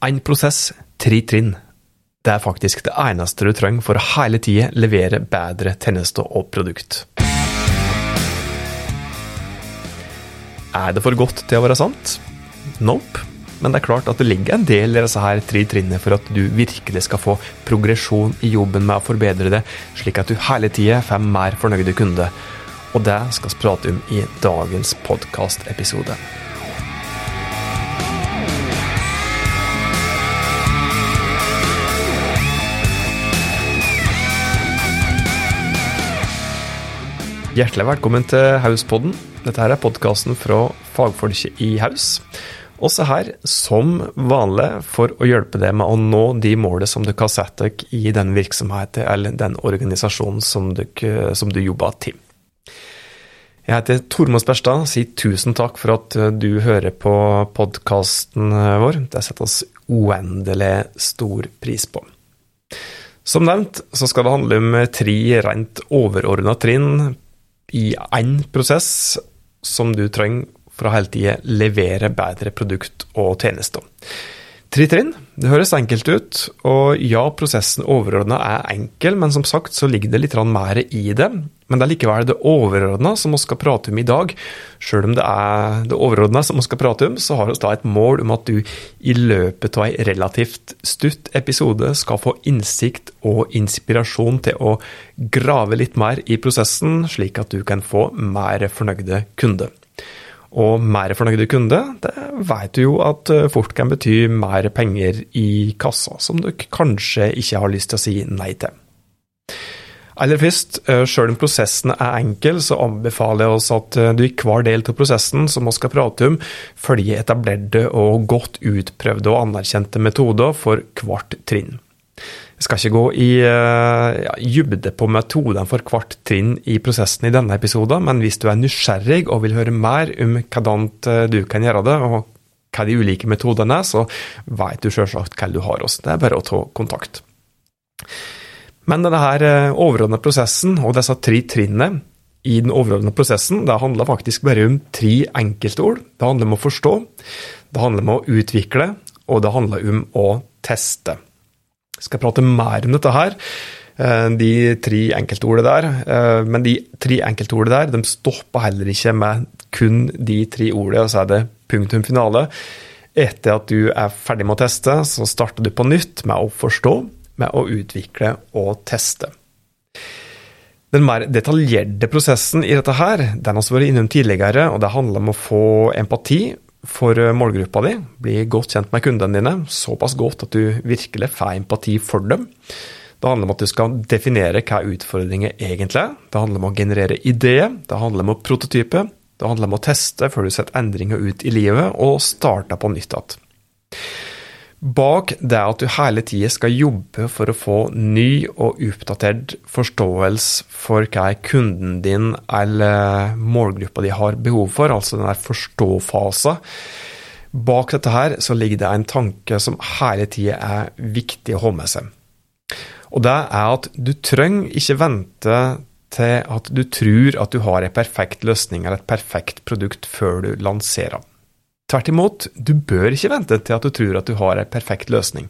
Én prosess, tre trinn. Det er faktisk det eneste du trenger for å hele tida levere bedre tjenester og produkt. Er det for godt til å være sant? Nope. Men det er klart at det ligger en del i disse her tre trinnene for at du virkelig skal få progresjon i jobben med å forbedre det, slik at du hele tida får mer fornøyde kunder. Og det skal vi prate om i dagens podkastepisode. Hjertelig velkommen til Hauspodden. Dette her er podkasten fra fagfolket i Haus. Også her, som vanlig, for å hjelpe deg med å nå de målene som dere har satt dere i den virksomheten eller den organisasjonen som, dere, som du jobber til. Jeg heter Tormod Sperstad. Sier tusen takk for at du hører på podkasten vår. Det setter oss uendelig stor pris på. Som nevnt så skal det handle om tre rent overordna trinn i én prosess som du trenger for å hele tida levere bedre produkt og tjenester. Tre trinn. Det høres enkelt ut, og ja, prosessen overordna er enkel, men som sagt så ligger det litt mer i det. Men det er likevel det overordna som vi skal prate om i dag. Sjøl om det er det overordna som vi skal prate om, så har vi da et mål om at du i løpet av ei relativt stutt episode skal få innsikt og inspirasjon til å grave litt mer i prosessen, slik at du kan få mer fornøyde kunder. Og mer fornøyde kunder, det vet du jo at eh, fort kan bety mer penger i kassa, som du kanskje ikke har lyst til å si nei til. Aller først, eh, sjøl om prosessen er enkel, så anbefaler jeg oss at eh, du i hver del av prosessen som vi skal prate om, følger etablerte og godt utprøvde og anerkjente metoder for hvert trinn. Jeg skal ikke gå i uh, ja, på metodene for hvert trinn i prosessen i denne episoden, men hvis du er nysgjerrig og vil høre mer om hvordan eh, du kan gjøre det, og hva de ulike metodene er, så vet du selvsagt hva du har oss. Det er bare å ta kontakt. Men denne eh, overordnede prosessen og disse tre trinnene i den overordnede prosessen, det handler faktisk bare om tre enkeltord. Det handler om å forstå, det handler om å utvikle, og det handler om å teste. Jeg skal prate mer om dette her, eh, de tre enkeltordene der. Eh, men de tre enkeltordene der de stopper heller ikke med kun de tre ordene, og så er det punktum finale. Etter at du er ferdig med å teste, så starter du på nytt med å forstå, med å utvikle og teste. Den mer detaljerte prosessen i dette her, den har vi vært innom tidligere, og det handler om å få empati for eh, målgruppa di, bli godt kjent med kundene dine, såpass godt at du virkelig får empati for dem. Det handler om at du skal definere hva utfordringer egentlig er. Det handler om å generere ideer, det handler om å prototype, det handler om å teste før du setter endringer ut i livet, og starter på nytt igjen. Bak det at du hele tida skal jobbe for å få ny og oppdatert forståelse for hva kunden din eller målgruppa di har behov for, altså den der forstå-fasen. Bak dette her så ligger det en tanke som hele tida er viktig å ha med seg. Og det er at du trenger ikke vente til at du tror at du har en perfekt løsning eller et perfekt produkt før du lanserer. Tvert imot, du bør ikke vente til at du tror at du har en perfekt løsning.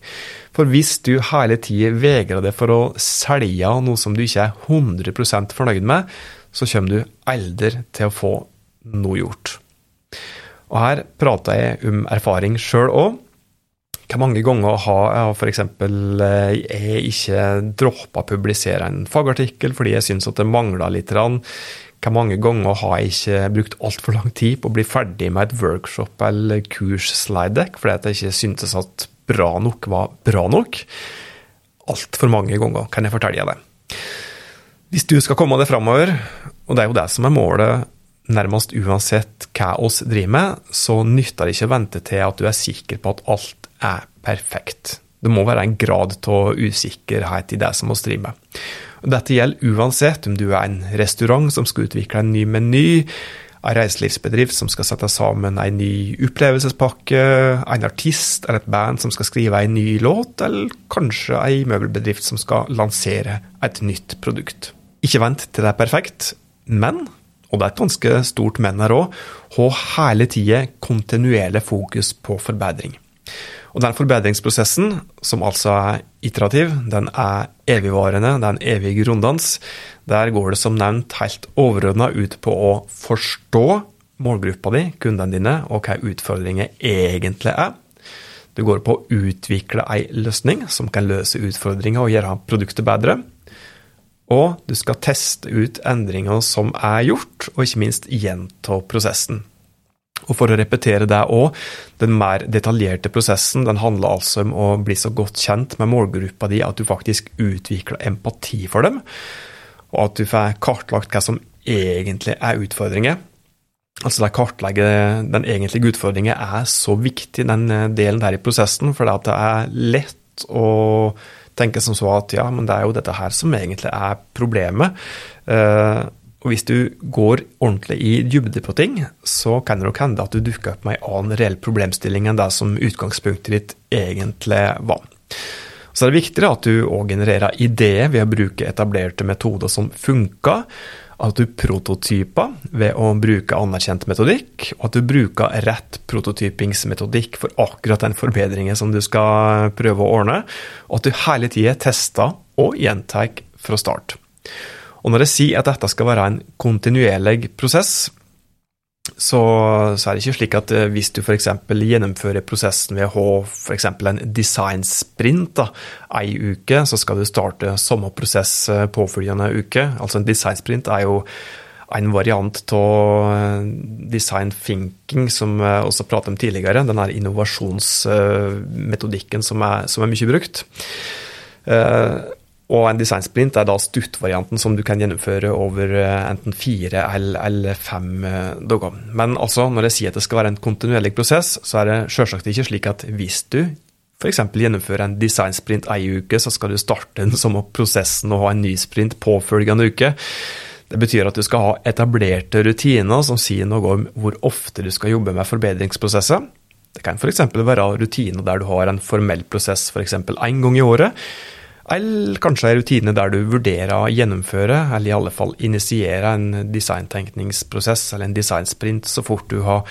For hvis du hele tida vegrer deg for å selge noe som du ikke er 100% fornøyd med, så kommer du aldri til å få noe gjort. Og her prater jeg om erfaring sjøl òg. Hvor mange ganger har jeg f.eks. Ikke droppa å publisere en fagartikkel fordi jeg syns at det mangla litt hvor mange ganger har jeg ikke brukt altfor lang tid på å bli ferdig med et workshop eller kurs slide deck fordi at jeg ikke syntes at bra nok var bra nok? Altfor mange ganger, kan jeg fortelle deg. Hvis du skal komme deg framover, og det er jo det som er målet nærmest uansett hva oss driver med, så nytter det ikke å vente til at du er sikker på at alt er perfekt. Det må være en grad av usikkerhet i det som oss driver med. Dette gjelder uansett om du er en restaurant som skal utvikle en ny meny, en reiselivsbedrift som skal sette sammen en ny opplevelsespakke, en artist eller et band som skal skrive en ny låt, eller kanskje en møbelbedrift som skal lansere et nytt produkt. Ikke vent til det er perfekt, men, og det er et ganske stort men her òg, ha hele tida kontinuerlig fokus på forbedring. Og den forbedringsprosessen, som altså er iterativ, den er evigvarende, det er en evig runddans. Der går det som nevnt helt overordna ut på å forstå målgruppa di, kundene dine, og hva utfordringer egentlig er. Det går på å utvikle ei løsning som kan løse utfordringer og gjøre produktet bedre. Og du skal teste ut endringer som er gjort, og ikke minst gjenta prosessen. Og for å repetere det òg, den mer detaljerte prosessen den handler altså om å bli så godt kjent med målgruppa di at du faktisk utvikler empati for dem, og at du får kartlagt hva som egentlig er utfordringer. Altså det kartlegge den egentlige utfordringen er så viktig, den delen der i prosessen, for det er lett å tenke som så at ja, men det er jo dette her som egentlig er problemet. Uh, og hvis du går ordentlig i dybde på ting, så kan det nok hende at du dukker opp med en annen reell problemstilling enn det som utgangspunktet ditt egentlig var. Så er det viktig at du òg genererer ideer ved å bruke etablerte metoder som funker, at du prototyper ved å bruke anerkjent metodikk, og at du bruker rett prototypingsmetodikk for akkurat den forbedringen som du skal prøve å ordne, og at du hele tida tester og gjentar fra start. Og når jeg sier at dette skal være en kontinuerlig prosess, så, så, er det ikke slik at eh, hvis du f.eks. gjennomfører prosessen ved å ha f.eks. en designsprint da, ei uke, så skal du starte samme prosess eh, påfølgende uke. Altså en designsprint er jo en variant av eh, design thinking som vi også pratet om tidligere. Den innovasjonsmetodikken som er, som er mye brukt. Og en designsprint er da stuttvarianten som du kan gjennomføre over eh, enten fire eller fem eh, dager. Men altså, når jeg sier at det skal være en kontinuerlig prosess, så er det selvsagt ikke slik at hvis du f.eks. gjennomfører en designsprint ei uke, så skal du starte den samme prosessen og ha en ny sprint påfølgende uke. Det betyr at du skal ha etablerte rutiner som sier noe om hvor ofte du skal jobbe med forbedringsprosesser. Det kan f.eks. være rutiner der du har en formell prosess f.eks. én gang i året, eller kanskje en rutine der du vurderer å gjennomføre, eller i alle fall initiere en designtenkningsprosess eller en designsprint så fort du har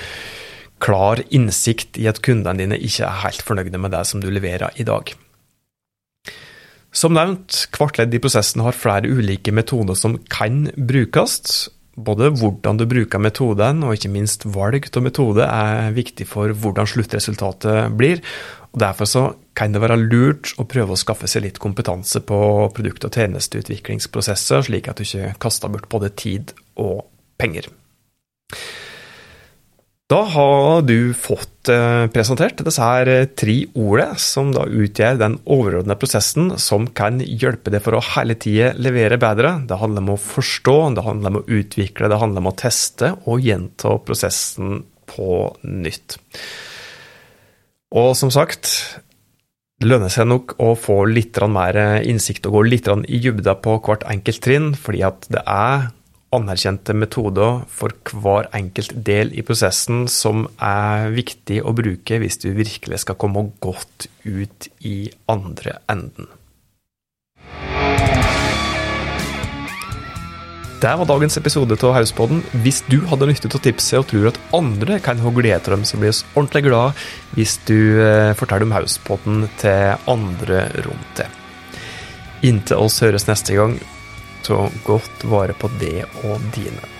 klar innsikt i at kundene dine ikke er helt fornøyde med det som du leverer i dag. Som nevnt, hvert ledd i prosessen har flere ulike metoder som kan brukes. Både hvordan du bruker metoden, og ikke minst valg av metode, er viktig for hvordan sluttresultatet blir. Og Derfor så kan det være lurt å prøve å skaffe seg litt kompetanse på produkt- og tjenesteutviklingsprosesser, slik at du ikke kaster bort både tid og penger. Da har du fått eh, presentert disse her eh, tre ordene, som da utgjør den overordnede prosessen som kan hjelpe deg for å hele tida levere bedre. Det handler om å forstå, det handler om å utvikle, det handler om å teste og gjenta prosessen på nytt. Og som sagt, det lønner seg nok å få litt mer innsikt og gå litt i dybda på hvert enkelt trinn, fordi at det er anerkjente metoder for hver enkelt del i prosessen som er viktig å bruke hvis du virkelig skal komme godt ut i andre enden. Det var dagens episode av Hauspodden. Hvis du hadde nytte av tipset og tror at andre kan ha glede av dem, så blir vi ordentlig glad hvis du eh, forteller om Hauspodden til andre rundt deg. Inntil oss høres neste gang, ta godt vare på det og dine.